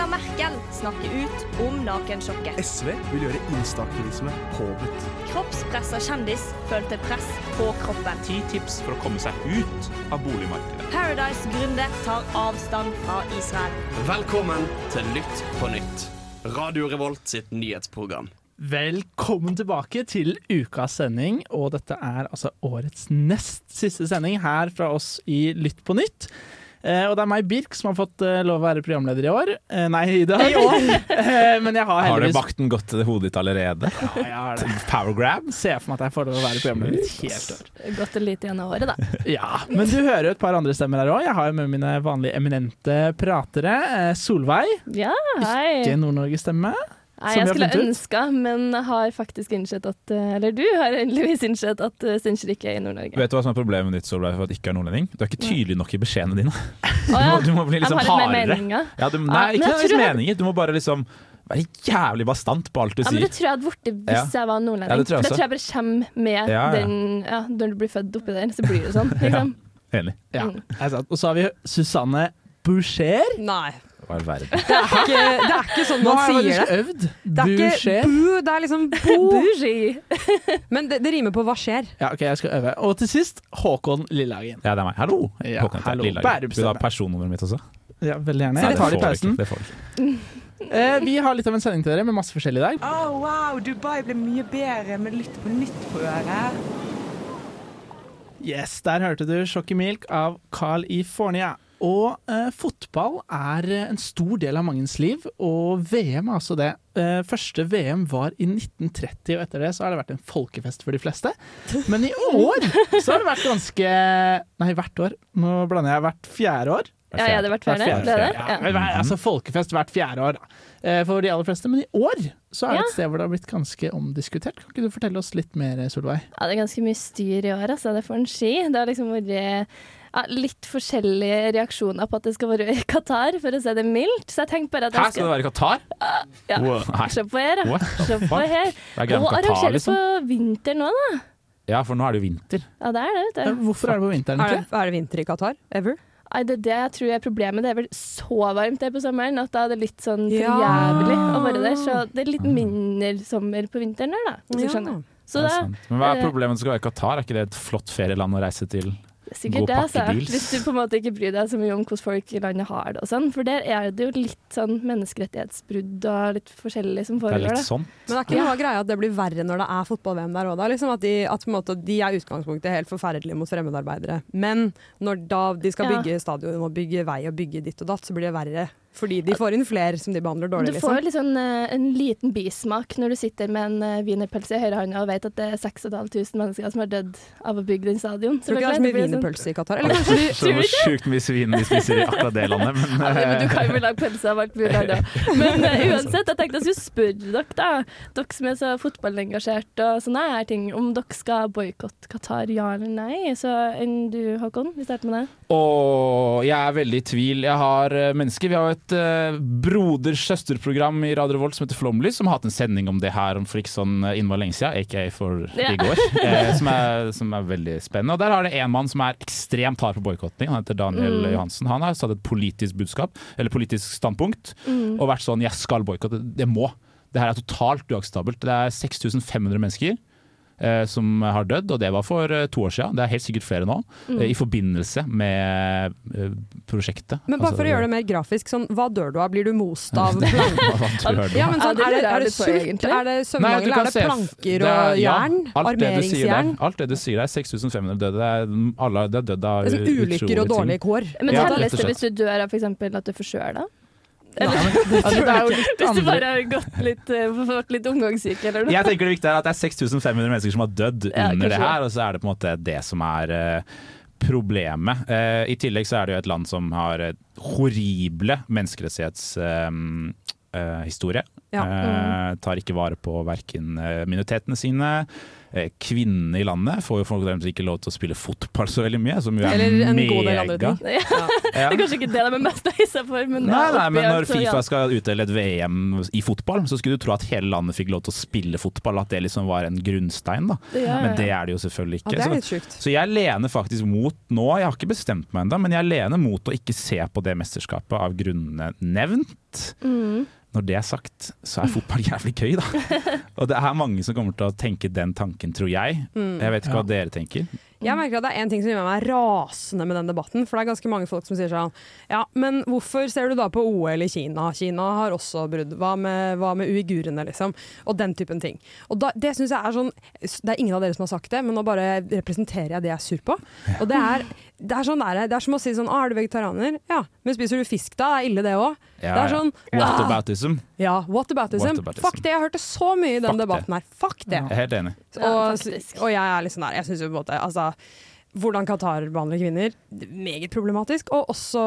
Angela Merkel snakker ut om nakensjokket. SV vil gjøre instaaktivisme påbudt. Kroppspressa kjendis følte press på kroppen. Ti tips for å komme seg ut av boligmarkedet. Paradise-gründer tar avstand fra Israel. Velkommen til Lytt på nytt. Radio Revolt sitt nyhetsprogram. Velkommen tilbake til ukas sending, og dette er altså årets nest siste sending her fra oss i Lytt på nytt. Eh, og det er meg, Birk, som har fått eh, lov å være programleder i år. Eh, nei, i dag. Eh, men jeg har Har du bakten gått til hodet ditt allerede? Ja, jeg har det. Power grab? Ser for meg at jeg får lov å være programleder et helt år. Godt og lite gjennom året, da. Ja, Men du hører jo et par andre stemmer her òg. Jeg har jo med mine vanlige eminente pratere. Solveig, Ja, hei. ikke Nord-Norge-stemme. Nei, jeg skulle ønska, men har faktisk innsett at eh, Eller du har endeligvis innsett at uh, Steinkjer ikke er i Nord-Norge. Vet du hva som er problemet ditt Solveig, for at ikke er nordlending? Du er ikke tydelig nok i beskjedene dine. Du må, Du må bli Jeg liksom hardere. Ja, du, nei, ikke nødvendigvis tror meninger. Du må bare liksom være jævlig bastant på alt du Ja, men sier. det tror jeg hadde blitt hvis jeg var nordlending. Ja, det tror jeg For det tror jeg bare kommer med Ja, ja. den ja, Når du blir født oppi der, så blir det sånn. Liksom. Enig. Ja, Mm. det. Og så har vi Susanne Boucher. Nei. Hva i verden? Det er ikke, det er ikke sånn Nå man har jeg sier faktisk det. øvd. Det er ikke bu, det er liksom bo. Men det, det rimer på hva skjer. Ja, ok, jeg skal øve. Og til sist Håkon Lillehagen. Ja, det er meg. Hallo! Ja, Håkon hallo. Lillehagen. Vil du ha personnummeret mitt også? Ja, veldig gjerne. Jeg tar det i pausen. Det får du ikke. Eh, vi har litt av en sending til dere med masse forskjellig i dag. Oh, wow, Dubai ble mye bedre med Lytt på nytt på øret. Yes, Der hørte du Shocky Milk av Carl I. Fornia. Og eh, fotball er eh, en stor del av mangens liv, og VM er altså det. Eh, første VM var i 1930, og etter det så har det vært en folkefest for de fleste. Men i år så har det vært ganske Nei, hvert år. Nå blander jeg hvert fjerde år. Ja, ja, det har vært Hvert fjerde. Er. Ja, Ja. altså folkefest hvert fjerde år, da. Eh, For de aller fleste. Men i år så er det et sted hvor det har blitt ganske omdiskutert. Kan ikke du fortelle oss litt mer, Solveig? Ja, det er ganske mye styr i år, altså. Det får en ski. Det har liksom vært ja, litt forskjellige reaksjoner på at det skal være i Qatar, for å si det mildt. Så jeg tenkte bare at Her jeg skal det være i Qatar? Ja. Se på her, da. Se på her. Det er Og arrangere liksom. på vinter nå, da. Ja, for nå er det jo vinter. Ja, det er det, vet du. Hvorfor er det på vinteren? Er det, er det vinter i Qatar? Ever? Nei, det er det jeg tror er problemet. Det er vel så varmt der på sommeren at da er det litt sånn for Ja. jævlig å være der. Så det er litt mindre sommer på vinteren der, da. Hvis du Ja. skjønner. Så Det er det sant. Men hva er eh, problemet med å være i Qatar? Er ikke det et flott ferieland å reise til? Er sikkert det, altså. Hvis du på en måte ikke bryr deg så mye om hvordan folk i landet har det og sånn. For der er det jo litt sånn menneskerettighetsbrudd og litt forskjellig som Det er foregår. litt da. sånn. Men det er ikke noe greia at det blir verre når det er fotball-VM der òg, da? Liksom at de, at på en måte, de er utgangspunktet helt forferdelige mot fremmedarbeidere. Men når da de skal Ja. bygge stadion og bygge vei og bygge ditt og datt, så blir det verre. Fordi de får inn flere som de behandler dårlig, Du får jo liksom. litt sånn, eh, en liten bismak når du sitter med en uh, wienerpølse i høyrehånda og vet at det er 6500 mennesker som har dødd av å bygge den stadion. Tror du ikke det er så mye sånn- wienerpølse i Qatar? Eller kanskje de Så hvor sjukt mye svin de spiser i akkurat det landet. Men, Ja, men du eh, kan jo vel lage pølse av alt mulig annet. Men eh, uansett, jeg tenkte jeg skulle spørre dere, da. Dere som er så fotballengasjert og sånne her ting, om dere skal boikotte Qatar, ja eller nei. Så enn du, Håkon? Vi starter med deg. Å, jeg er veldig i tvil. Jeg har eh, mennesker Vi har jo et uh, broders-søsterprogram i Radio Revolt som heter Flomlys, som har hatt en sending om det her om for ikke sånn eh, innmari lenge siden, aka for i går. Eh, som, er, som er veldig spennende. Og der har det en mann som er ekstremt hard på boikotting. Han heter Daniel Mm. Johansen. Han har satt et politisk budskap, eller politisk standpunkt, Mm. og vært sånn 'jeg skal boikotte'. Det må. Det her er totalt uakseptabelt. Det er 6500 mennesker eh, som har dødd, og det var for eh, to år siden. Det er helt sikkert flere nå, Mm. eh, i forbindelse med eh, prosjektet. Men bare Altså, for å gjøre det mer grafisk, sånn, hva dør du av? Blir du most av planker? Ja, men sånn, er, det, er det sult? Er det søvnmangel? Er det planker det er- og ja, jern? alt det du sier der- Armeringsjern? Alt det du sier der, 6500 døde. Det er, alle det er dødd av sånn ulykker og dårlige kår. Men Ja, telles det slett. hvis du dør av f.eks. at du forsøler deg? Altså, Hvis du bare har gått litt, vært litt omgangssyk, eller noe? Jeg tenker det viktige er at det er 6500 mennesker som har dødd Ja, under det her, og så er det på en måte det som er eh, problemet. Uh, I tillegg så er det jo et land som har eh, horrible menneskerettighetshistorie. Ja. Eh, tar ikke vare på verken eh, minoritetene sine. Eh, kvinnene i landet får jo folk deres ikke lov til å spille fotball så veldig mye, som jo er Eller en god del andre mega. ting. Ja. Det er kanskje ikke det de er mest beisa for, men Nei, nei, men når Fifa skal utdele et VM i fotball, så skulle du tro at hele landet fikk lov til å spille fotball, at det liksom var en grunnstein. da. Ja, ja, Men det er det jo selvfølgelig ikke. er Så- Så jeg lener faktisk mot nå, jeg har ikke bestemt meg ennå, men jeg lener mot å ikke se på det mesterskapet av grunnene nevnt. Mm. Når det er sagt, så er fotball jævlig gøy, da. Og det er mange som kommer til å tenke den tanken, tror jeg. Mm. Jeg vet ikke hva dere tenker. Jeg merker at det er en ting som gjør meg rasende med den debatten. For det er ganske mange folk som sier sånn Ja, men hvorfor ser du da på OL i Kina? Kina har også brudd. Hva med, hva med uigurene, liksom? Og den typen ting. Og da, det syns jeg er sånn Det er ingen av dere som har sagt det, men nå bare representerer jeg det jeg er sur på. Og det er, det er sånn der, det er som å si sånn Å, er du vegetarianer? Ja. Men spiser du fisk da? Det Er ille det òg? Ja, det er sånn What ah, aboutism? Ja, what aboutism? Whataboutism. Fuck det, jeg hørte så mye i den Fuck debatten her. Fuck det. Jeg er helt enig. Og, og jeg er litt sånn der, jeg synes jo på en måte altså, hvordan Qatar behandler kvinner, meget problematisk. Og også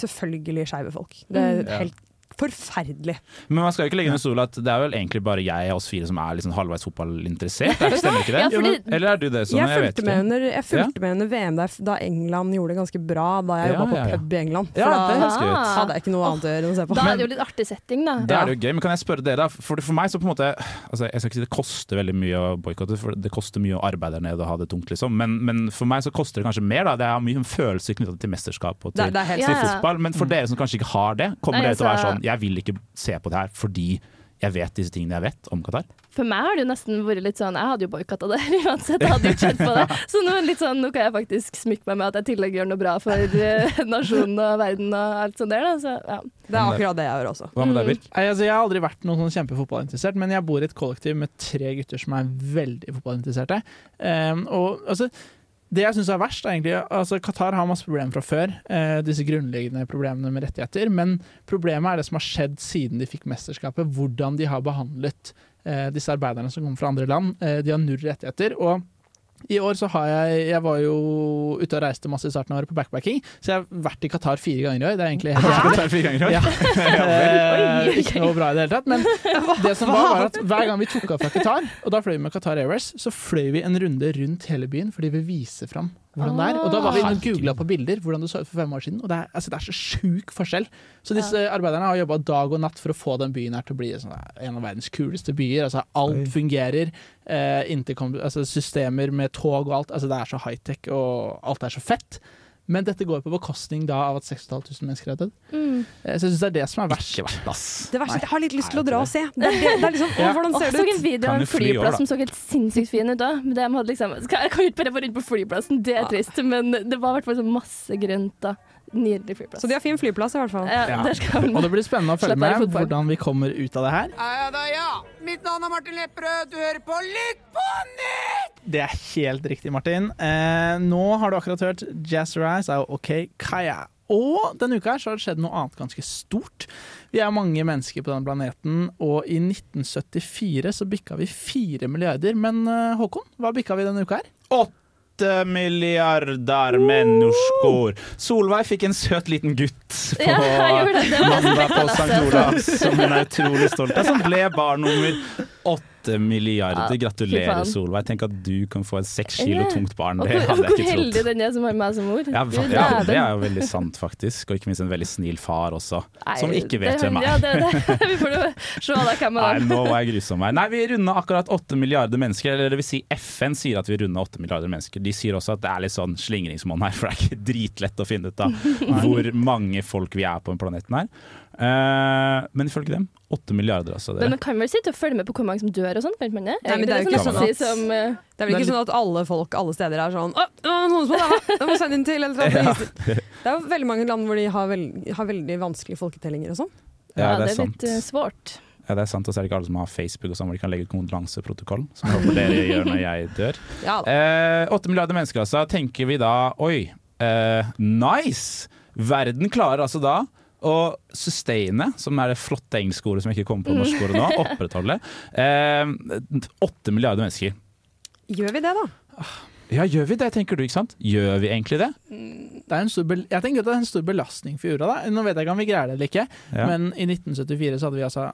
selvfølgelig skeive folk. Det er Ja. helt forferdelig. Men man skal jo ikke legge under stol at det er vel egentlig bare jeg og oss fire som er liksom halvveis fotballinteressert. Er det- Stemmer ikke det? Ja, fordi- Eller er du det sånn? jeg Jeg vet fulgte med under, jeg fulgte med under VM der, da England gjorde det ganske bra da jeg Ja, jobba på ja, ja. pub i England. For Ja, det da hadde jeg ikke noe annet å gjøre enn å se på. Da er det jo litt artig setting, da. Da er det jo gøy, men kan jeg spørre dere da? For, for meg så på en måte altså Jeg skal ikke si det koster veldig mye å boikotte, for det koster mye å arbeide der nede og ha det tungt, liksom. Men, men for meg så koster det kanskje mer, da. Det er mye følelser knyttet til mesterskap og til, det det helt til ja. fotball. Men for dere som kanskje ikke har det, kommer Nei, dere til å være altså- sånn Jeg vil ikke se på det her fordi jeg vet disse tingene jeg vet om Qatar. For meg har det jo nesten vært litt sånn Jeg hadde jo boikotta det uansett, jeg hadde jo kjent på det. Så nå, litt sånn, nå kan jeg faktisk smykke meg med at jeg i tillegg gjør noe bra for eh, nasjonen og verden og alt sånt der. Da. Så, ja. Det er akkurat det jeg gjør også. Hva med deg, Birk? Nei, altså, jeg har aldri vært noen sånn kjempefotballinteressert, men jeg bor i et kollektiv med tre gutter som er veldig fotballinteresserte. Um, og altså det jeg syns er verst, er egentlig altså Qatar har masse problemer fra før. eh, disse grunnleggende problemene med rettigheter. Men problemet er det som har skjedd siden de fikk mesterskapet. Hvordan de har behandlet eh, disse arbeiderne som kommer fra andre land. Eh, de har null rettigheter. Og i år så har jeg Jeg var jo ute og reiste masse i starten av året på backpacking, så jeg har vært i Qatar fire ganger i år. Det er egentlig helt. Qatar fire ganger i år? Ja. Eh, ikke noe bra i det hele tatt. Men det som var, var at hver gang vi tok av fra Qatar, og da fløy vi med Qatar Airways, så fløy vi en runde rundt hele byen fordi vi viser fram hvordan det er. Og da var vi inne og googla på bilder hvordan det så ut for fem år siden, og det er, altså, det er så sjuk forskjell. Så disse arbeiderne har jobba dag og natt for å få den byen her til å bli sånn, en av verdens kuleste byer. Altså, alt Oi. fungerer. Eh, altså, systemer med tog og alt. Altså, det er så high-tech, og alt er så fett. Men dette går på bekostning da av at 6500 mennesker er dødd. Mm. Eh, Så jeg syns det er det som er verst. Ikke verst, ass. Det verste, Jeg har litt lyst til å dra og se. Det er, det, er liksom, Ja. å, Hvordan det ser jeg så en ut? video Kan av en flyplass som så helt sinnssykt fin ut. òg. Men de hadde liksom, skal, jeg kan ikke bare rundt på flyplassen, det er trist. Men det var i hvert fall så masse grønt. da. Nydelig flyplass. Så de har fin flyplass i hvert fall. ja, Ja. Der skal Og det blir spennende å følge med hvordan vi kommer ut av det her. Ja da, ja. Mitt navn er Martin Lepperød. Du hører på Lytt på nytt! Det er helt riktig, Martin. Eh, nå har du akkurat hørt Jazz Rise av OK Kaya. Og denne uka her så har det skjedd noe annet ganske stort. Vi er mange mennesker på denne planeten, og i 1974 så bikka vi fire milliarder. Men eh, Håkon, hva bikka vi denne uka her? Åtte milliarder mennesker. Solveig fikk en søt liten gutt på Ja, mandag på. St. Olavs, som hun er utrolig stolt av. Som ble barn nummer åtte milliarder. Ja, Gratulerer, fy faen. Solveig. Tenk at du kan få et seks kilo tungt barn. Det hvor, hadde jeg ikke heldig den er som har meg som mor. Ja, ja, det er jo veldig sant, faktisk. Og ikke minst en veldig snill far også, Nei, som ikke vet hvem er. Ja, det, det. Vi får jo se da hvem Nei, er. nå var jeg grusom her. Nei, vi runda akkurat åtte milliarder mennesker. Eller det vil si FN sier at vi runda åtte milliarder mennesker. De sier også at det er litt sånn slingringsmonn her, for det er ikke dritlett å finne ut av hvor mange folk vi er på den planeten her. Eh, men ifølge dem åtte milliarder, altså. Men man kan vel sitte og følge med på hvor mange som dør og sånn, kan man det? Nei, det er sånn sånn at- som, eh, Det er vel ikke sånn at alle folk alle steder er sånn Å, det noen som der, må sende inn til. Ja. Det er jo veldig mange land hvor de har, veld, har veldig vanskelige folketellinger og sånn. Ja, Ja, det er det er litt eh, svårt. Ja, det er sant, Og så er det ikke alle som har Facebook og sånn, hvor de kan legge ut kondolanseprotokollen. Som håper dere gjør når jeg dør. Ja, uh, milliarder mennesker, altså. Tenker vi da Oi, eh, nice! Verden klarer altså da å sustaine, som er det flotte engelske ordet som jeg ikke kommer på norsk ordet nå, opprettholde eh, milliarder mennesker. Gjør vi det, da? Ja, gjør vi det, tenker du, ikke sant? Gjør vi egentlig det? Det er en stor jeg tenker at det er en stor belastning for jorda. Da. Nå vet jeg ikke om vi greier det eller ikke, Ja. men i 1974 så hadde vi altså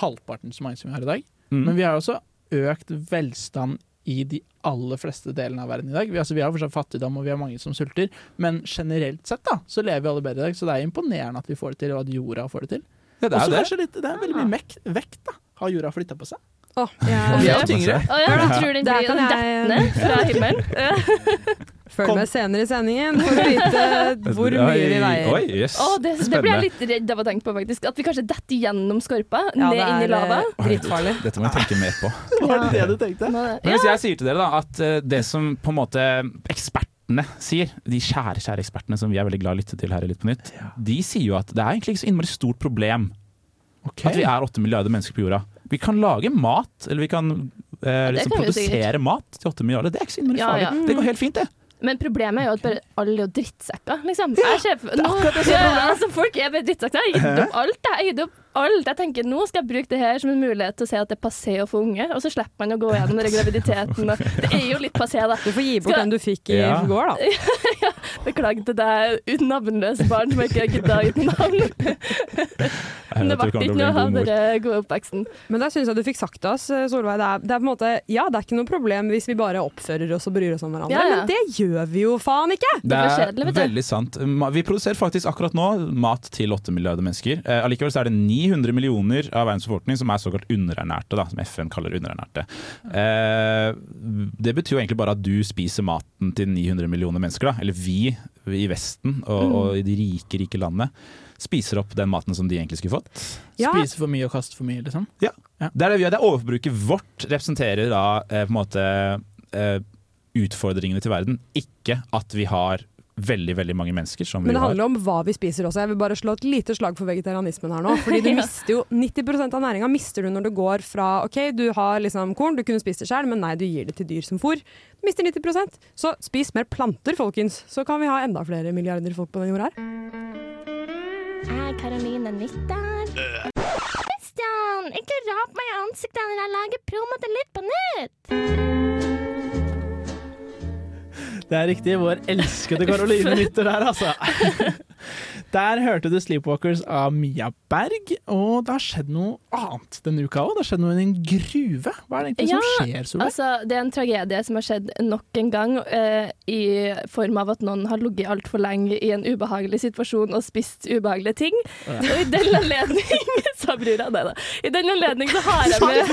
halvparten så mange som vi har i dag. Mm. Men vi har også økt velstand i de aller fleste delene av verden i dag. Vi, altså, vi har fortsatt fattigdom, og vi har mange som sulter, men generelt sett da, så lever vi alle bedre i dag. Så det er imponerende at vi får det til, og at jorda får det til. Ja, det er så det. kanskje litt, det er veldig mye mek- vekt, da. Har jorda flytta på seg? Åh, Og vi jeg, er tyngre. Oh, ja, du tror den blir dettende fra himmelen? følg Kom. med senere i sendingen for å vite hvor mye vi veier. Oi, yes. oh, det, det blir jeg litt redd av å tenke på, faktisk. At vi kanskje detter gjennom skorpa, Ja, ned inn i lava. eh, Dritfarlig. Dette må jeg tenke mer på. Var det det du tenkte? Men hvis jeg sier til dere da at eh, det som på en måte ekspertene sier, de kjære kjære ekspertene som vi er veldig glad i å lytte til her i Litt på nytt, de sier jo at det er egentlig ikke så innmari stort problem okay. at vi er åtte milliarder mennesker på jorda. Vi kan lage mat, eller vi kan eh, liksom kan vi produsere mat til åtte milliarder. Det er ikke så innmari Ja, farlig. ja. Det går helt fint, det. Men problemet er jo at bare alle er jo drittsekker, liksom. Jeg ser, for- nå, ja, altså, folk er bare drittsekker. Jeg har gitt opp alt. Jeg har gitt opp alt. Jeg tenker nå skal jeg bruke det her som en mulighet til å se at det er passé å få unge, og så slipper man å gå gjennom den graviditeten. Og det er jo litt passé, da. Du får gi bort Skal- den du fikk i Ja. går, da. Beklager til deg, navnløse barn som ikke gidda å gi navn. Men det ble ikke noe av god den gode oppveksten. Men der syns jeg du fikk sagt til oss, Solveig. Det er, det er på en måte Ja, det er ikke noe problem hvis vi bare oppfører oss og bryr oss om hverandre, Ja, ja. men det gjør vi jo faen ikke! Det er det er veldig sant. Vi produserer faktisk akkurat nå mat til 8 milliarder mennesker. Eh, allikevel så er det 900 millioner av verdens befolkning som er såkalt underernærte, da, som FN kaller underernærte. Eh, det betyr jo egentlig bare at du spiser maten til 900 millioner mennesker, da. Eller vi i Vesten og, Mm. og i de rike, rike landene spiser opp den maten som de egentlig skulle fått. Ja. Spiser for mye og kaster for mye, liksom. Ja, Det er det vi gjør. Det er overforbruket vårt representerer da eh, på en måte eh, utfordringene til verden, ikke at vi har veldig, veldig mange mennesker som Men vi det har. handler om hva vi spiser også. Jeg vil bare slå et lite slag for vegetarianismen her nå. Fordi du Ja. mister jo 90% av næringa mister du når du går fra OK, du har liksom korn, du kunne spist det sjøl, men nei, du gir det til dyr som fôr. Du mister 90% Så spis mer planter, folkens. Så kan vi ha enda flere milliarder folk på den jorda her. Er Karoline Nytter? Christian, ikke rap meg i ansiktet når jeg lager promo til Litt på nytt! Det er riktig. Vår elskede Karoline Nytter der, altså. Der hørte du 'Sleepwalkers' av Mia Berg, og det har skjedd noe annet denne uka òg. Det har skjedd noe i en gruve. Hva er det egentlig Ja, som skjer, Solveig? Altså, det er en tragedie som har skjedd nok en gang, eh, i form av at noen har ligget altfor lenge i en ubehagelig situasjon og spist ubehagelige ting. Og i den anledning Sa brura det, da. I den anledning så har jeg med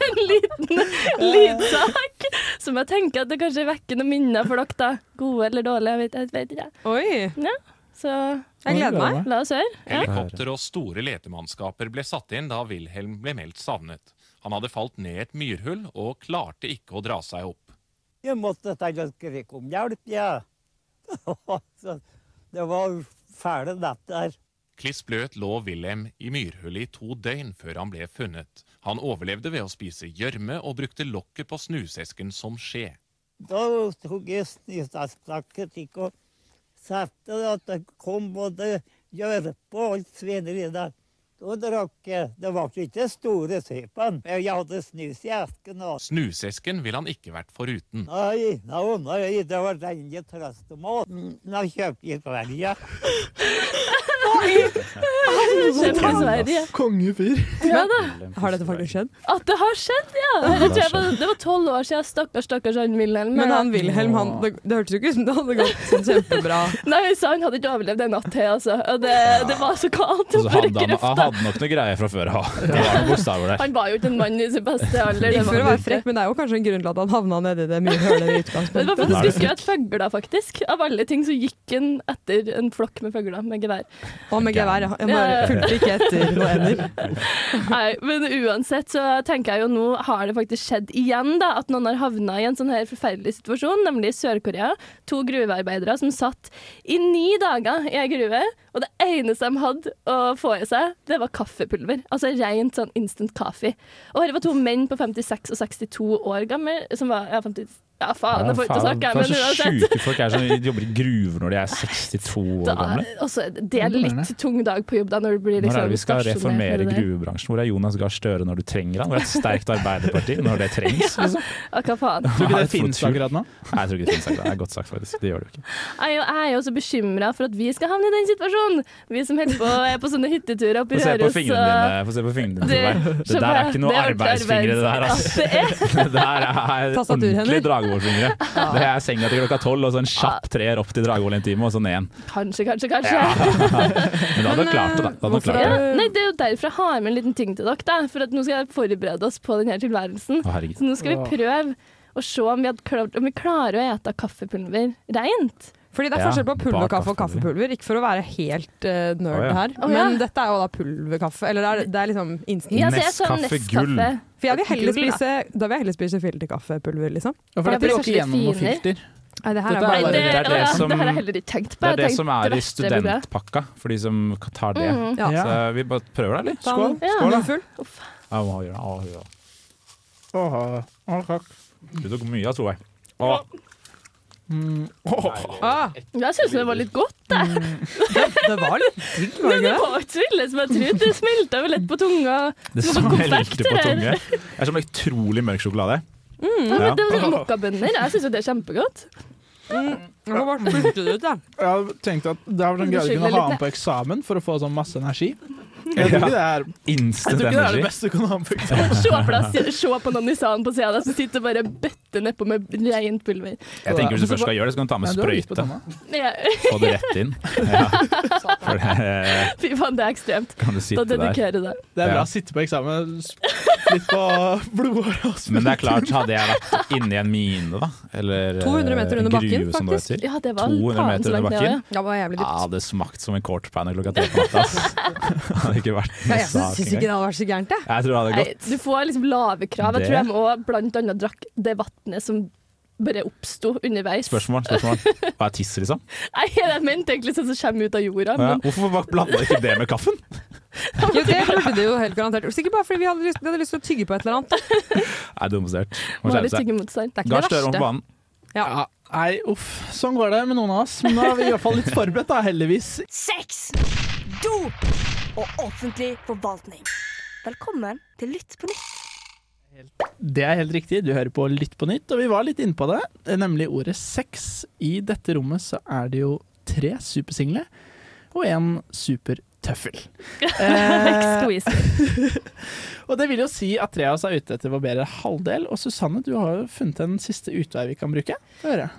en liten lydsak som jeg tenker at det kanskje vekker noen minner for dere, da. Gode eller dårlige, jeg vet, jeg vet ikke. Oi, Så jeg gleder meg. la oss høre. Ja. Helikopter og store letemannskaper ble satt inn da Wilhelm ble meldt savnet. Han hadde falt ned et myrhull og klarte ikke å dra seg opp. Jeg måtte ta skrike om hjelp, jeg. Ja. Det var fæle netter. Kliss bløt lå Wilhelm i myrhullet i to døgn før han ble funnet. Han overlevde ved å spise gjørme og brukte lokket på snusesken som skje. Da tok jeg ikke og satte det at det kom både gjørpe og svineri der. Da drakk jeg. Det var ikke store sypen. Jeg hadde snus i esken. og Snusesken ville han ikke vært foruten. Nei, nei, nei, det var ingen trøst om å Nå kjøpte jeg Sverige. Sverige. Kongefyr. Ja da. Har dette faktisk skjedd? At det har skjedd, ja! Jeg tror jeg var, det var tolv år siden. Stakkars, stakkars han Wilhelm. Men han Wilhelm, han, det, det hørtes jo ikke ut som det hadde gått sånn kjempebra. Nei, jeg sa han hadde ikke overlevd en natt til, altså. Og det, det var så kaldt. Altså, hadde han, han hadde nok noe greier fra før av. Der. Han var jo ikke en mann i sin beste alder. Ikke for å være frekk, men det er jo kanskje en grunn til at han havna nedi det mye hølet i Men det var faktisk skjøt føgler, faktisk. Av alle ting så gikk han etter en flokk med fugler med gevær. Og med geværet. Jeg bare fulgte ikke etter noe ender. Nei, men uansett så tenker jeg jo nå har det faktisk skjedd igjen, da. At noen har havna i en sånn her forferdelig situasjon, nemlig i Sør-Korea. To gruvearbeidere som satt i ni dager i ei gruve, og det eneste de hadde å få i seg, det var kaffepulver. Altså rent sånn instant kaffe. Og her var to menn på 56 og 62 år gamle, som var ja, 50, Ja, faen, det får ikke snakke, men uansett. sjuke folk er som jobber i gruver når de er 62 år Da, gamle. altså, det er litt tung dag på jobb da når du blir Når liksom er det vi skal reformere gruvebransjen? Hvor er Jonas Gahr Støre når du trenger han? Hvor er et sterkt Arbeiderparti når det trengs? Liksom? Ja, hva faen. Tror ikke det finnes akkurat nå? Nei, jeg tror ikke det finnes akkurat. Det er godt sagt, faktisk. Det gjør det jo ikke. Jeg er jo- jeg er jo også bekymra for at vi skal havne i den situasjonen. Vi som holder på, er på sånne hytteturer oppe i Få se på Røros. Få se på fingrene dine. Det- der er ikke noe det ordentlig arbeidsfingre, det der. Altså. Det er. Der er Tastaturhender. Ordentlig Dragvoll-fingre. Det er senga til klokka tolv, og så en kjapp treer opp til Dragvoll en time, og så ned igjen. Kanskje, kanskje, kanskje. Men da hadde du klart det, da. da klart Ja, det. nei, det er jo derfor jeg har med en liten ting til dere. Da, for at nå skal jeg forberede oss på denne tilværelsen. Å. Så nå skal vi prøve å se om vi, hadde klart, om vi klarer å ete kaffepulver rent. Fordi det er forskjell på pulverkaffe og kaffepulver. Ikke for å være helt uh, nerd oh, ja. her, oh, ja. men dette er jo da pulverkaffe. Eller det er, det er liksom instant. Ja, Nescafé gull. For jeg vil heller da. spise, da vil jeg heller spise filterkaffepulver, liksom. Ja, for dette går det ikke er gjennom noe filter. Nei, det her er bare det, det er det som- det er det som er i studentpakka, for de som tar det. Mm. Ja. Så vi bare prøver det, eller? Skål. Skål. da. Ja. Å, ja. Åh, åh, takk. Du tok mye, tror jeg. Å, Mm. Ah, Jeg syns det var litt godt. Jeg. det var litt digg, var det Det ikke det? var ikke så ille som jeg trodde. Det smelta jo lett på tunga. det smelte på tunga. Det er som utrolig mørk sjokolade. Mm, Ja. det var sånn mokkabønner. Jeg syns jo det er kjempegodt. Mm. det ut, da. Jeg tenkte tenkt at det var sånn greie du kunne ha den på eksamen for å få sånn masse energi. Jeg tror ikke det er, jeg Instant tror ikke det, er det energy. beste du kan ha på eksamen. Se på, se på noen i salen på sida som sitter og bare bøtter nedpå med rent pulver. Jeg tenker Hvis du først skal gjøre det, så kan du ta med sprøyte. Få det rett inn. Ja. Fy faen, det er ekstremt. kan du Da dedikerer du deg. Det er bra å sitte på eksamen litt på blodåret og Men det er klart, hadde jeg vært inni en mine, da, eller 200 meter eh, under bakken, som det faktisk. heter, Ja, det var 200 meter under bakken. Ja. Det var jævlig Ja, dypt. det hadde smakt som en quarterpanner klokka tre på natta. Det hadde ikke vært Ja, engang. jeg sak syns ikke det hadde vært så gærent, jeg. Jeg tror det hadde gått. du får liksom lave krav. Jeg tror jeg må blant annet drakk det vannet som bare oppsto underveis. Spørsmål, spørsmål. Hva er tiss, liksom? Nei, jeg mente egentlig sånn som kommer ut av jorda. Ja, hvorfor blanda ikke det med kaffen? Jo, det burde det jo helt garantert. Sikkert bare fordi vi hadde lyst, vi hadde lyst til å tygge på et eller annet. Nei, dummestert. Må skjerpe seg. Det er ikke Gahr det Støre om banen. Ja. Nei, uff. Sånn går det med noen av oss. Men nå er vi i hvert fall litt forberedt, da, heldigvis. Sex, dop og offentlig forvaltning. Velkommen til Lytt på nytt. Det er helt riktig. Du hører på Lytt på nytt, og vi var litt inne på det, nemlig ordet sex. I dette rommet så er det jo tre supersingle og en supertøffel. Eh. og det vil jo si at tre av oss er ute etter vår bedre halvdel. Og Susanne, du har jo funnet en siste utvei vi kan bruke.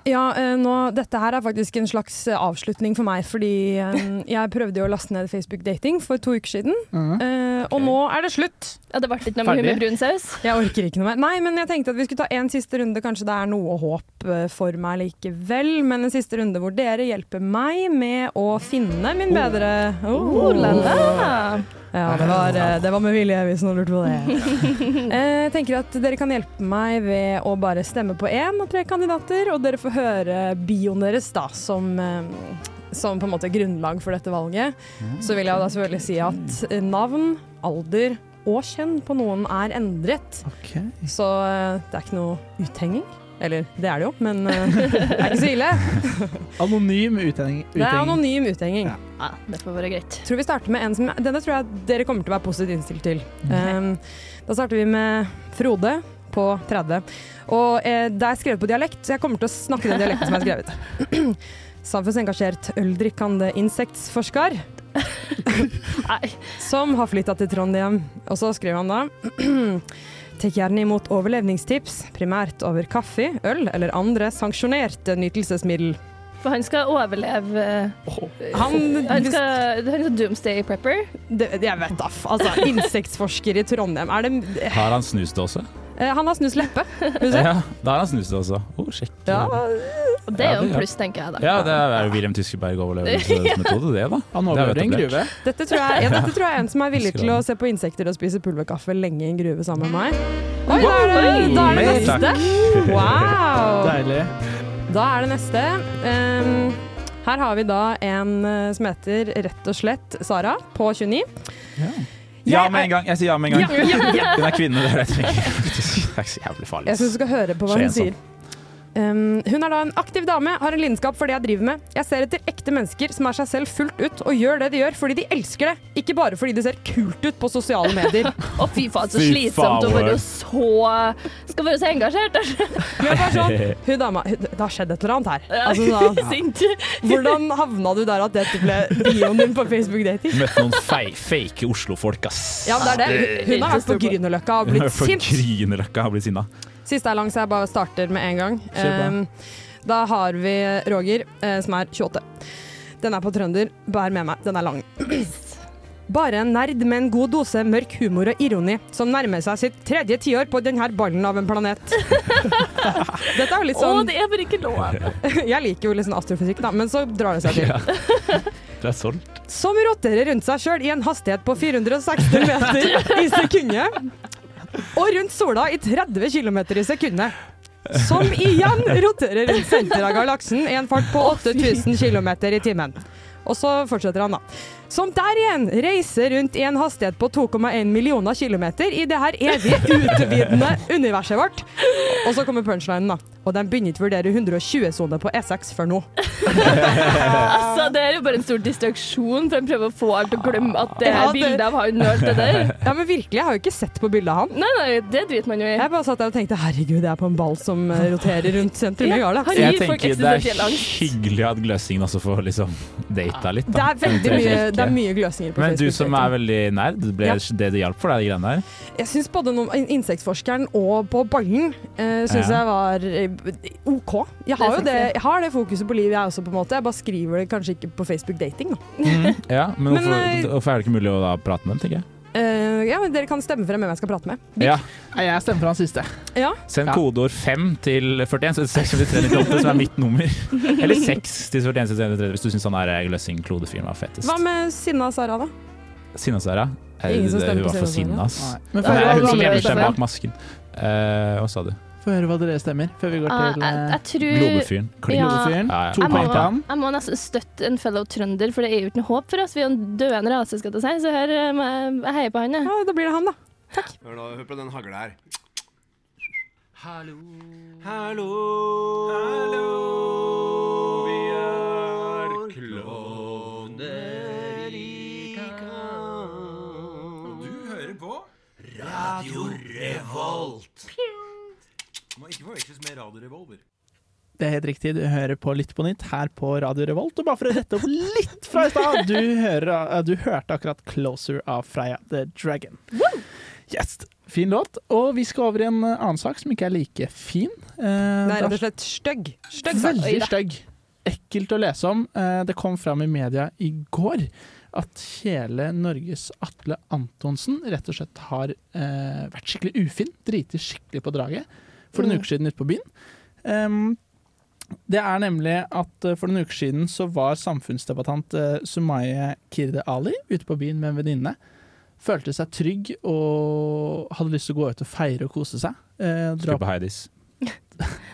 Ja, eh, nå, dette her er faktisk en slags eh, avslutning for meg, fordi eh, jeg prøvde jo å laste ned Facebook Dating for to uker siden, Mhm. eh, og nå er det slutt. Ja, det ble ikke noe med brun saus. Jeg orker ikke noe mer. Nei, men jeg tenkte at vi skulle ta en siste runde. Kanskje det er noe håp for meg likevel. Men en siste runde hvor dere hjelper meg med å finne min bedre Oh, la la. Ja, det var, det var med vilje, hvis noen lurte på det. Eh, Jeg tenker at dere kan hjelpe meg ved å bare stemme på én av tre kandidater, og dere får høre bioen deres da, som, eh, som på en måte grunnlag for dette valget. Så vil jeg da selvfølgelig si at eh, navn, alder og kjønn på noen er endret. Okay. Så det er ikke noe uthenging. Eller det er det jo, men eh, det er ikke så ille. Anonym uthenging. Det er anonym uthenging. Ja. Ja, det får være greit. tror vi starter med en som Denne tror jeg dere kommer til å være positivt innstilt til. Um, da starter vi med Frode på 30. Og eh, det er skrevet på dialekt, så jeg kommer til å snakke den dialekten som er skrevet. Samfunnsengasjert øldrikkende insektforsker som har flytta til Trondheim. Og så skriver han da Tek gjerne imot overlevningstips, primært over kaffe, øl eller andre sanksjonerte nytelsesmiddel. For han skal overleve Han, Han, skal, han er doomsday prepper. det, jeg vet da, altså, insektforsker i Trondheim. Er det, Har han snusdåse? Eh, han har snust leppe. Vil du se? Ja, da har han snusdåse. Oh, shit. Ja, Og det er jo en pluss, tenker jeg da. Ja, det er jo Wilhelm Tyskeberg overlevelsesmetode, det, da. Han Det er overlever en gruve. dette, tror jeg, ja, dette tror jeg er en som er villig til å se på insekter og spise pulverkaffe lenge i en gruve sammen med meg. Oi, da er det, da er det neste! Wow! Deilig. Da er det neste. Um, her har vi da en eh, som heter rett og slett Sara på 29. Ja med en gang. Jeg sier ja med en gang. Ja, ja, ja. Hun er kvinne, det er det jeg trenger. Er ikke så jævlig farlig. Jeg syns du skal høre på hva hun sier. sier. Um, hun er da en aktiv dame, har en lidenskap for det jeg driver med. Jeg ser etter ekte mennesker som er seg selv fullt ut og gjør det de gjør fordi de elsker det, ikke bare fordi det ser kult ut på sosiale medier. Å, fy faen, så Fy slitsomt å være så Skal være så engasjert. Er sånn, hun dama, hun, det har skjedd et eller annet her. Altså, da, hvordan havna du der at dette ble bioen din på Facebook-dating? Møtte noen fei, fake Oslo-folk, ass. Ja, det er det. Hun har vært på Grünerløkka og blitt sint. Grünerløkka har blitt sinna. Siste er lang, så jeg bare starter med en gang. Um, da har vi Roger, eh, som er 28. Den er på trønder. Bær med meg, den er lang. Bare en nerd med en god dose mørk humor og ironi, som nærmer seg sitt tredje tiår på denne ballen av en planet. Dette er jo litt Å, sånn det er bare ikke lov. Jeg liker jo litt sånn astrofysikk, da, men så drar det seg til. Ja. Det er solgt. Som roterer rundt seg sjøl i en hastighet på 460 meter i sekundet. Og rundt sola i 30 km i sekundet. Som igjen roterer rundt senteret av galaksen i en fart på 8000 km i timen. Og så fortsetter han, da. Som der igjen reiser rundt i en hastighet på 2,1 millioner kilometer i det her evig utvidende universet vårt. Og så kommer punchlinen, da. Og de begynner ikke å vurdere 120-sone på E6 før nå. Altså, det er jo bare en stor distraksjon for å prøve å få alt til å glemme at det Ja, er det- bildet av han og alt det der. Ja, men virkelig, jeg har jo ikke sett på bildet av han. Nei, nei, det driter man jo i. Jeg bare satt der og tenkte herregud, jeg er på en ball som eh, roterer rundt sentrum. Gjør det. Jeg tenker det er hyggelig at Gløsingen også får liksom data litt. Det er veldig mye, det er mye gløsinger på Men du som er veldig nerd, ble Ja. det det hjalp for deg, de greiene der? Jeg syns både insektforskeren og på ballen uh, syns Ja. jeg var eh, OK. Jeg har jo det, jeg har det fokuset på livet, jeg også, på en måte. Jeg bare skriver det kanskje ikke på Facebook dating, da. Ja, men, Men, hvorfor, eh, hvorfor er det ikke mulig å da prate med dem, tenker jeg? Uh, ja, men Dere kan stemme frem hvem jeg skal prate med. Ja, Jeg stemmer for han siste. Ja, Send kodeord 5 til 41 så er det 69398, som er mitt nummer. Eller 6 til 41 393 hvis du syns han er Gløssing Klodefyren var fetest. Hva med Sinna Sara, da? Sinna Sara? Eh, Ingen som stemmer Hun på var for Sinna høre, hun som gjemmer seg bak masken. Uh, hva sa du? Få høre hva dere stemmer, før vi går Ah, til jeg, eh, jeg tror Globefyren. Ja. Globefyren. Ja, jeg må, poeng til han. jeg må nesten støtte en fellow trønder, for det er jo ikke noe håp for oss. Vi er en døende rase, skal jeg si, så her eh, jeg- heier på han. jeg. Ja, Da blir det han, da. Hør, da, hør på den hagla her. Hallo. Hallo. Hallo. Vi er klovner i kamp. Og du hører på Radio Revolt. Forveksles med Radio Revolver. Det er helt riktig, du hører på Litt på nytt her på Radio Revolt. Og bare for å rette opp litt fra i stad, du, eh, du hørte akkurat 'Closer' av Freya the Dragon. Yes, Fin låt. Og vi skal over i en eh, annen sak som ikke er like fin. Eh, Det er rett og slett stygg. Stygg sak. Veldig stygg. Ekkelt å lese om. Eh, Det kom fram i media i går at hele Norges Atle Antonsen rett og slett har eh, vært skikkelig ufin. Driti skikkelig på draget for noen Mm. uker siden ute på byen. Um, det er nemlig at eh, for noen uker siden så var samfunnsdebattant eh, Sumaye Kirde Ali ute på byen med en venninne. Følte seg trygg og hadde lyst til å gå ut og feire og kose seg. Eh, dra på Heidis.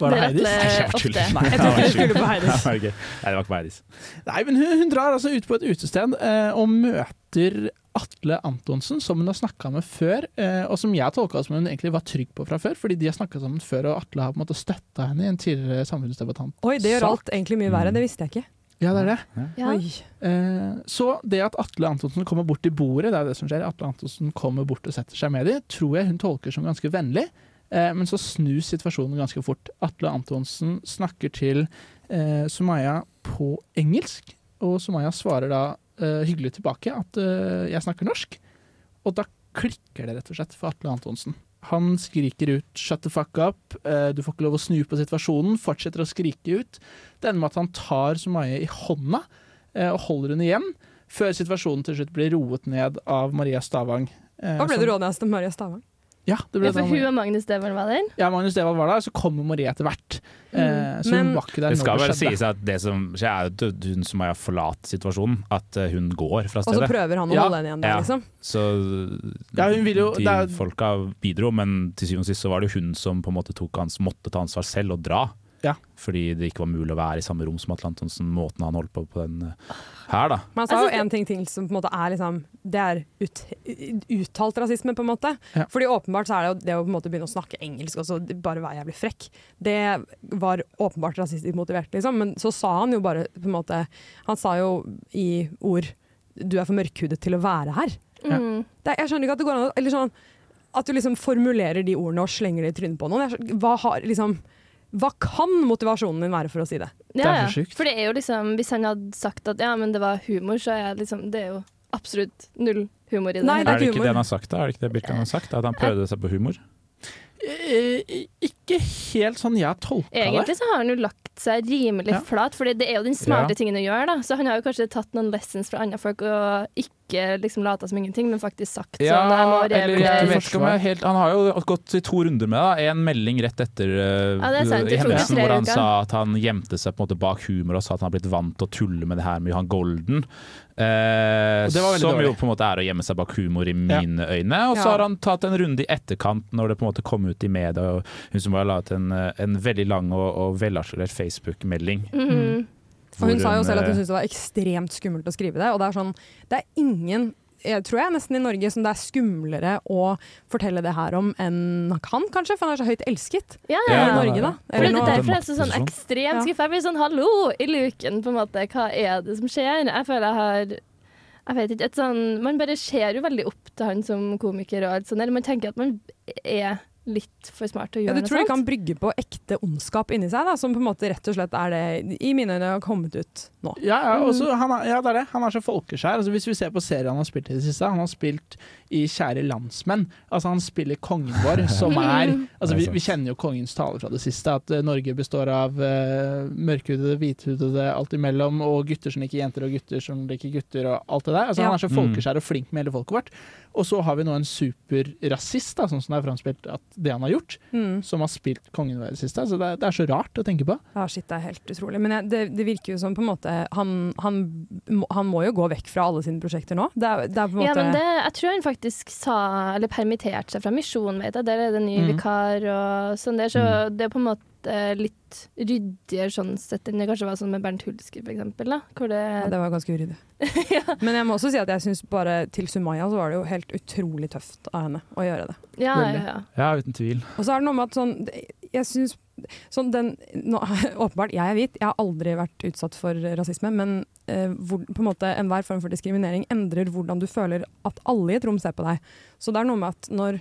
Var det Det Heidis? Nei, jeg bare tuller. ofte. Nei, Jeg det tror ikke du skulle på Heidis. Nei, det var ikke- på Heidis. Nei, men hun, hun drar altså ut på et utested eh, og møter Atle Antonsen, som hun har snakka med før, eh, og som jeg tolka som hun egentlig var trygg på fra før, fordi de har snakka sammen før, og Atle har på en måte støtta henne i en tidligere samfunnsdebattant. Oi, det gjør alt egentlig mye verre. Det visste jeg ikke. Ja, det er det. Ja. Oi. Eh, så det at Atle Antonsen kommer bort til bordet, det er det som skjer. Atle Antonsen kommer bort og setter seg med dem, tror jeg hun tolker som ganske vennlig. Eh, men så snus situasjonen ganske fort. Atle Antonsen snakker til eh, Sumaya på engelsk, og Sumaya svarer da eh, hyggelig tilbake at eh, jeg snakker norsk. Og da klikker det rett og slett for Atle Antonsen. Han skriker ut 'shut the fuck up', eh, du får ikke lov å snu på situasjonen, fortsetter å skrike ut. Det ender med at han tar Sumaya i hånda eh, og holder henne igjen, før situasjonen til slutt blir roet ned av Maria Stavang. Hva ble du det rådet til Maria Stavang? Ja, det ble Ja, for sånn- hun og Magnus Devold var der. ja, Magnus Devold var der, så kommer Marie etter hvert. Eh, så Men- hun var ikke der Det skal vel sies at det som skjer, er jo at hun som har forlatt situasjonen, at eh, hun går fra stedet. Og så prøver han å Ja. holde henne igjen der, Ja. liksom. Så Ja, hun vil jo- de det er- folka bidro, men til syvende og sist så var det hun som på en måte tok hans, måtte ta ansvar selv og dra. Ja. Fordi det ikke var mulig å være i samme rom som Atle Antonsen, måten han holdt på på den eh, her, da. Men han sa jo en ting til som på en måte er liksom Det er ut, uttalt rasisme, på en måte. Ja. Fordi åpenbart så er det jo det å på en måte begynne å snakke engelsk og så bare være jævlig frekk. Det var åpenbart rasistisk motivert, liksom. Men så sa han jo bare på en måte Han sa jo i ord Du er for mørkhudet til å være her. Mm. Det, jeg skjønner ikke at det går an å Eller sånn at du liksom formulerer de ordene og slenger det i trynet på noen. Jeg, skjønner- hva, har, liksom, hva kan motivasjonen din være for å si det? Ja, Det er så sjukt. For det er jo liksom Hvis han hadde sagt at ja, men det var humor, så er jeg liksom Det er jo absolutt null humor i det. Nei, Er det det er ikke humor. det han har sagt, da? Er det ikke det Birkan har sagt? At han prøvde seg på humor? Eh, Ikke helt sånn jeg tolka det. Egentlig så har han jo lagt seg rimelig Ja. flat, for det er jo den smarte Ja. tingen å gjøre. da Så han har jo kanskje tatt noen lessons fra andre folk og ikke liksom lata som ingenting, men faktisk sagt sånn jeg må revurdere. helt Han har jo gått i to runder med det. En melding rett etter uh, Ja, det er sant. Det hendelsen hvor han uker. sa at han gjemte seg på en måte bak humor og sa at han har blitt vant til å tulle med det her med Johan Golden. Eh, som dårlig. jo på en måte er å gjemme seg bak humor i mine øyne. Og så Ja. har han tatt en runde i etterkant når det på en måte kom ut i media. Og hun som har laget en, eh, en veldig lang og, og velartikulert Facebook-melding. Mhm. Og hun hvor sa jo selv at hun eh, syntes det var ekstremt skummelt å skrive det. Og det er sånn, det er ingen jeg tror jeg nesten i Norge som det er skumlere å fortelle det her om enn han, kanskje, for han er så høyt elsket. Ja, Ja, ja. I Norge, ja. Eller For det derfor er jeg så sånn ekstremt Ja. skuffa. Jeg blir sånn hallo i luken, på en måte. Hva er det som skjer? Jeg føler jeg har jeg vet ikke, et sånn, Man bare ser jo veldig opp til han som komiker, og alt sånt, eller man tenker at man er litt for smart til å Ja, sånt du tror de noe kan brygge på ekte ondskap inni seg, da, som på en måte rett og slett er det i mine øyne har kommet ut nå. Ja, ja, også, han, er- ja, det er det. Han er så folkeskjær. Altså, hvis vi ser på serier han har spilt i det siste, han har spilt i Kjære landsmenn. Altså, han spiller kongen vår, som er altså, vi, vi kjenner jo kongens tale fra det siste, at uh, Norge består av uh, mørkhudede, hvithudede, alt imellom, og gutter som liker jenter, og gutter som liker gutter, og alt det der. Altså, Ja. Han er så folkeskjær og flink med hele folket vårt. Og så har vi nå en superrasist, da, sånn som det er framspilt at det han har gjort, Mm. som har spilt kongen det siste. Så det, er, det er så rart å tenke på. Ja, shit, det er helt utrolig. Men jeg, det, det virker jo som på en måte han, han, han må jo gå vekk fra alle sine prosjekter nå. Det er, det er på en måte Ja, men det, jeg tror han faktisk sa, eller permitterte seg fra Misjon, vet jeg. Der er det ny mm. vikar og sånn der, så det er på en måte litt ryddigere sånn sett enn det kanskje var sånn med Bernt Hulsker, for eksempel. Da, hvor det, ja, det var ganske uryddig. Men jeg må også si at jeg syns bare til Sumaya så var det jo helt utrolig tøft av henne å gjøre det. ja, ja, ja. Ja, uten tvil. Og så er det noe med at sånn Jeg syns sånn den nå, Åpenbart, jeg er hvit, jeg har aldri vært utsatt for rasisme, men eh, hvor, på en måte enhver form for diskriminering endrer hvordan du føler at alle i et rom ser på deg. Så det er noe med at når,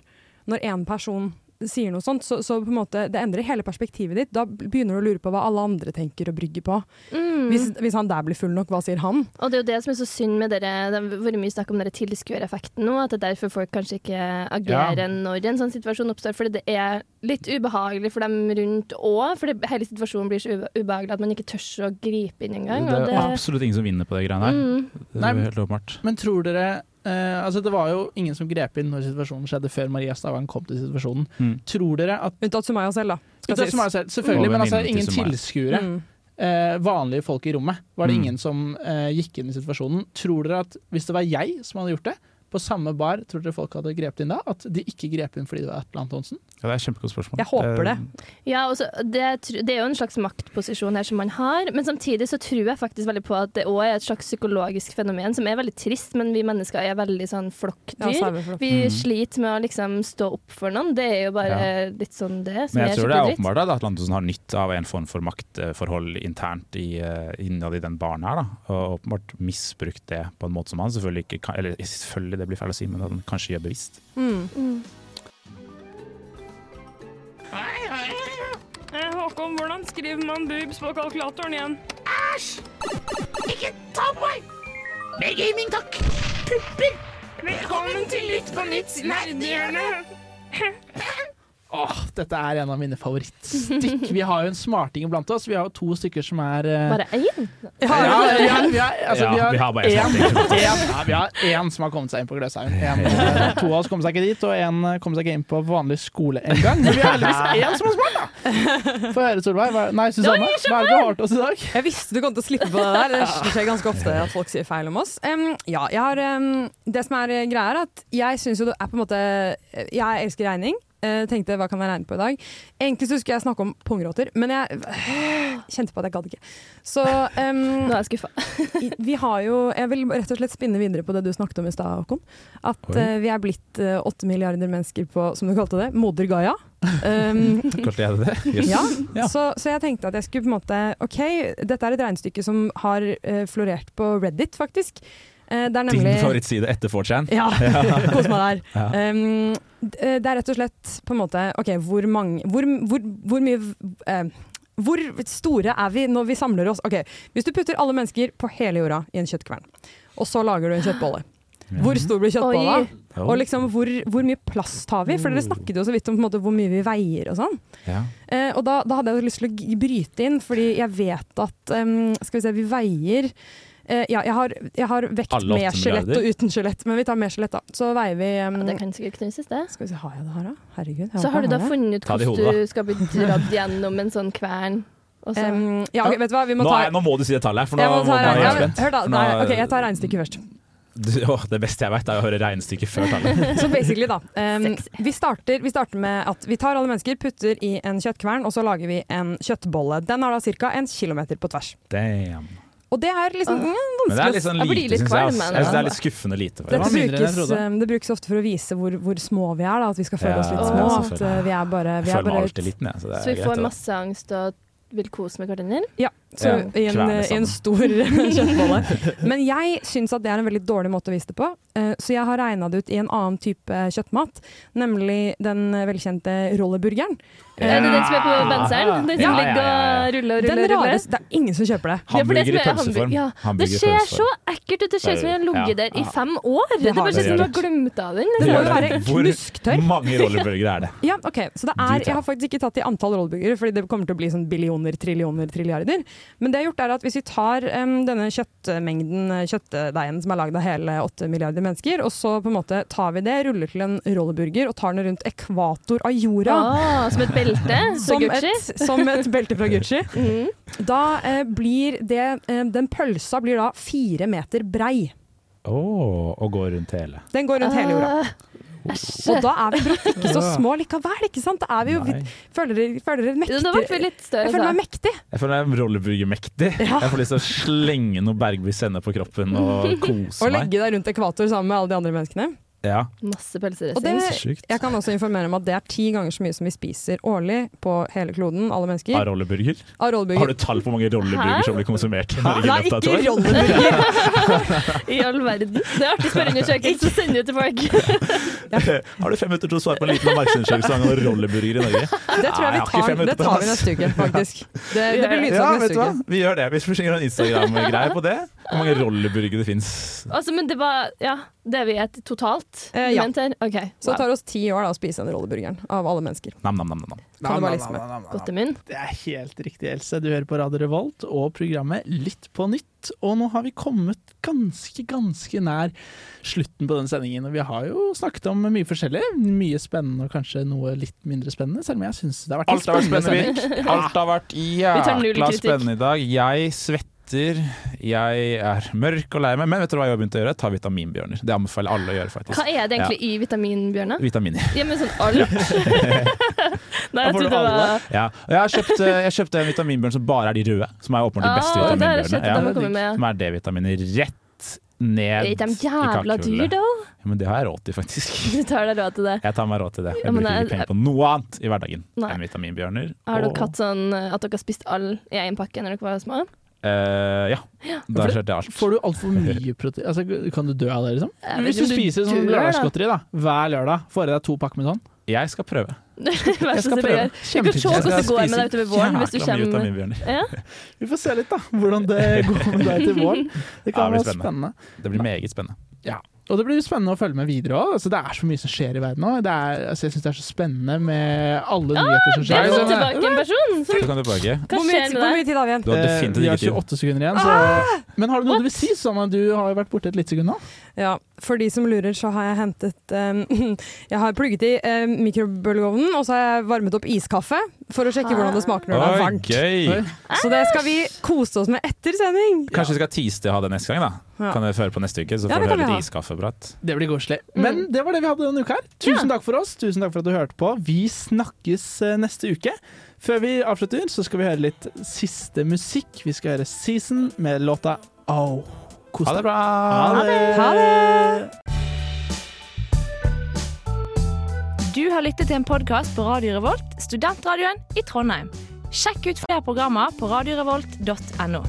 når en person sier noe sånt, så, så på en måte det endrer hele perspektivet ditt. Da begynner du å lure på hva alle andre tenker og brygger på. Mm. Hvis, hvis han der blir full nok, hva sier han? Og det er jo det som er så synd med dere, det har vært mye snakk om dere tilskuereffekten nå, at det er derfor folk kanskje ikke agerer Ja. når en sånn situasjon oppstår. Fordi det er litt ubehagelig for dem rundt òg, fordi hele situasjonen blir så ubehagelig at man ikke tør å gripe inn engang. Det og er det- absolutt ingen som vinner på det greiene her. Mm. Det er jo helt åpenbart. Men tror dere eh, altså Det var jo ingen som grep inn når situasjonen skjedde, før Maria Stavang kom til situasjonen. Mm. Tror dere at Unntatt Sumaya selv, da. Skal Unntatt. Sumaya selv, Selvfølgelig, men altså ingen tilskuere. Mm. Uh, vanlige folk i rommet. Var det Mm. ingen som uh, gikk inn i situasjonen? Tror dere at hvis det var jeg som hadde gjort det, på samme bar, tror dere folk hadde grepet inn da? At de ikke grep inn fordi det var Atle Antonsen? Ja, det er et kjempegodt spørsmål. Jeg håper det. Ja, også, det, det er jo en slags maktposisjon her som man har, men samtidig så tror jeg faktisk veldig på at det òg er et slags psykologisk fenomen som er veldig trist, men vi mennesker er veldig sånn Ja, flokkdyr. saueflokk. Vi Mm. sliter med å liksom stå opp for noen. Det er jo bare litt sånn det. Som Men jeg er tror det er åpenbart at Atle Antonsen har nytt av en form for maktforhold internt i, eh, innad i den baren her. Da. Og åpenbart misbrukt det på en måte som han selvfølgelig ikke kan Eller selvfølgelig, det blir feil å si, men at han kanskje gjør bevisst. Mm. Mm. Håkon, hvordan skriver man boobs på kalkulatoren igjen? Æsj! Ikke ta på meg! Begaming takk! Puppy, Velkommen til litt på nytt nerdehjørne! Åh, dette er en av mine favorittstikk. Vi har jo en smarting blant oss. Vi har jo to stykker som er uh... Bare én? Ja, vi har, vi har, altså, Ja, vi har, vi har bare en en, ja, vi har én som har kommet seg inn på Gløshaugen. En, eh, To av oss kom seg ikke dit, og én kom seg ikke inn på vanlig skole en gang. Men vi har heldigvis én som er smart, da! Få høre, Solveig. Nei, Susanne. Hva er det du har til oss i dag? Jeg visste du kom til å slippe på det der. Det skjer ganske ofte at folk sier feil om oss. Um, ja, jeg har, um, det som er eh, greia er at jeg syns jo det er på en måte Jeg elsker regning. Eh, tenkte hva kan jeg regne på i dag? Egentlig så skulle jeg snakke om pungrotter, men jeg kjente på at jeg gadd ikke. Så um, Nå er jeg skuffa. vi har jo Jeg vil rett og slett spinne videre på det du snakket om i stad, Håkon. At eh, vi er blitt eh, åtte milliarder mennesker på, som du kalte det, moder Gaia. Um, Kalte jeg det det? Yes. ja, Ja. Så, så jeg tenkte at jeg skulle på en måte OK, dette er et regnestykke som har florert på Reddit, faktisk. Eh, det er Din favorittside etter 4chan? Ja, kos meg der. Ja. Um, det er rett og slett på en måte OK, hvor mange Hvor, hvor, hvor mye uh, hvor store er vi når vi samler oss? Ok, Hvis du putter alle mennesker på hele jorda i en kjøttkvern, og så lager du en kjøttbolle. Hvor stor blir kjøttbolla? Og liksom, hvor, hvor mye plass tar vi? For dere snakket jo så vidt om på en måte, hvor mye vi veier og sånn. Ja. Eh, og da, da hadde jeg lyst til å bryte inn, fordi jeg vet at um, Skal vi se, vi veier eh, Ja, jeg har, jeg har vekt Alle med skjelett og uten skjelett, men vi tar med skjelett, da. Så veier vi um, Ja, det kan sikkert knuses, det. Skal vi se, har jeg det her, da? Herregud. Så har du da funnet ut hvordan du skal bli dratt gjennom en sånn kvern? Og så Em, ja, okay, vet du hva, vi må Nå, ta nå må du si det tallet for nå jeg må ta, være spent. Hør da, nei, ok, jeg tar regnestykket først. Du- åh, det beste jeg vet, er å høre regnestykket før tallet. Så basically, da. Um, vi, starter, vi starter med at vi tar alle mennesker, putter i en kjøttkvern, og så lager vi en kjøttbolle. Den har da ca. en kilometer på tvers. Damn. Og det er liksom mm, vanskelig det er litt sånn Jeg blir lite, litt kvalm, jeg. Jeg det er litt skuffende lite. Jeg brukes, det brukes ofte for å vise hvor, hvor små vi er, da, at vi skal føle Ja, oss litt ja, små. At eh, vi er bare, Jeg vi er føler meg bare alltid liten, jeg. Så det Så vi greit. får masse angst og vil kose med hverandre? Ja, så Ja, i, en, i en stor kjøttbolle. Men jeg syns at det er en veldig dårlig måte å vise det på, eh, så jeg har regna det ut i en annen type kjøttmat, nemlig den velkjente rolleburgeren. Er det den som er på benseren? Den som Ja, ja, ligger ja, ja. og ruller og ruller? Den rareste Det er ingen som kjøper det. Ja, Hamburger i pølseform. Ja. Det ser så ekkelt ut. Det ser ut som den har ligget der i fem år. Det, Det bare ser ut som du har glemt av den. Det må jo være knusktørr. Hvor mange rolleburgere er det? Ja, ok. Så det er, jeg har faktisk ikke tatt i antall rolleburgere, fordi det kommer til å bli sånn billioner, trillioner, trilliarder. Men det jeg har gjort er at hvis vi tar um, denne kjøttmengden, eh, kjøttdeigen som er lagd av hele åtte milliarder mennesker, og så på en måte tar vi det, ruller til en rolleburger og tar den rundt ekvator av jorda. Ah, som et belte fra Gucci. et, som et belte fra Gucci. Mm. Da eh, blir det eh, Den pølsa blir da fire meter brei. Å, og går rundt hele. Den går rundt hele jorda. Æsj. Og da er vi brått ikke så små likevel, ikke sant? Da er vi jo vi, Føler dere, føler dere Ja, mektig? Større. Jeg føler meg mektig. Jeg føler meg er rolleburgermektig. Ja. Jeg får lyst til å slenge noe Bergby sender på kroppen og kose Og meg. legge deg rundt ekvator sammen med alle de andre menneskene. Ja, Masse sjukt. jeg kan også informere om at det er ti ganger så mye som vi spiser årlig på hele kloden, alle Av mennesker, rolleburger? av Har du tall på hvor mange rolleburger som blir konsumert Hæ? Nei, ikke rolleburger! I all verden. Det er artig spørreundersøkelse så sende ut til folk. Har du fem minutter til å svare på en liten oppmerksomhetsundersøkelse angående rolleburger i Norge? Det tror jeg vi jeg tar, minutter det tar vi neste uke, faktisk. Det, det blir Ja, lytsak vet neste du hva? uke. Vi gjør det. Vi springer en Instagram-greie på det. Hvor mange rolleburger det fins. Altså, men det var Ja, det vi et totalt? Eh, ja. Okay? Så det tar oss ti år da å spise den rolleburgeren av alle mennesker. Nam, nam, nam, nam. Kannibalisme. Godt i munn. Det er helt riktig, Else. Du hører på Radio Revolt og programmet Lytt på nytt. Og nå har vi kommet ganske, ganske nær slutten på den sendingen. Og vi har jo snakket om mye forskjellig. Mye spennende og kanskje noe litt mindre spennende, selv om jeg syns det har vært en Alt har vært spennende spennende, sending. Vik. Alt har vært jækla spennende i dag. Jeg svetter. Jeg er mørk og lei meg, men vet du hva jeg har begynt å gjøre? Ta vitaminbjørner. Det anbefaler alle å gjøre, faktisk. Hva er det egentlig i vitaminbjørner? Vitaminer. Ja, men sånn alt? Nei, jeg trodde det var Ja. Og jeg har kjøpt, eh, jeg kjøpte en vitaminbjørn som bare er de røde, som er åpenbart de beste Ah, jeg sett vitaminbjørnene. Ja, som er D-vitaminer rett ned Er de i jævla dyr, kakehullet. da? Ja, men det har jeg råd til, faktisk. Du tar deg råd til det. Jeg tar meg råd til det. Jeg ja, bruker jeg- ikke penger på noe annet i hverdagen Nei. enn vitaminbjørner. Har og- dere hatt sånn at dere har spist all i én pakke når dere var små? Eh, ja. Da For- kjørte jeg alt. Får du altfor mye protein? Altså, kan du dø av det, liksom? Hvis du spiser sånn da. lørdagsgodteri da, hver lørdag, får i deg to pakker med sånn. Jeg skal prøve. Jeg skal prøve. Du kan se Jeg hvordan skal det går med spise deg utover våren hvis du jækla mye kommer ja. Vi får se litt, da, hvordan det går med deg til våren. Det kan Ja, det være blir spennende. Det blir meget spennende. Og det blir jo spennende å følge med videre òg. Altså, det er så mye som skjer i verden nå. Det er, altså, jeg syns det er så spennende med alle nyheter som skjer. skjer. fått tilbake en person! Kan du tilbake. hva Hvor mye, deg? hvor mye tid har vi igjen? Du har definitivt ikke tid. vi har 28 sekunder igjen, så Men har du noe du vil si, Sanna? Du har jo vært borte et lite sekund nå. Ja, for de som lurer, så har jeg hentet um, Jeg har plugget i um, mikrobølgeovnen, og så har jeg varmet opp iskaffe for å sjekke hvordan det smaker når det er varmt. Oi. Så det skal vi kose oss med etter sending. Kanskje vi skal tease det å ha det neste gang, da? Ja. Kan dere føre på neste uke, så får ja, dere høre litt iskaffeprat. Det blir koselig. Men det var det vi hadde denne uka her. Tusen takk for oss. Tusen takk for at du hørte på. Vi snakkes eh, neste uke. Før vi avslutter, så skal vi høre litt siste musikk. Vi skal høre Season med låta Oh. Kos Ha det bra! Ha det. Ha det! Du har lyttet til en podkast på Radio Revolt, studentradioen i Trondheim. Sjekk ut flere programmer på radiorevolt.no.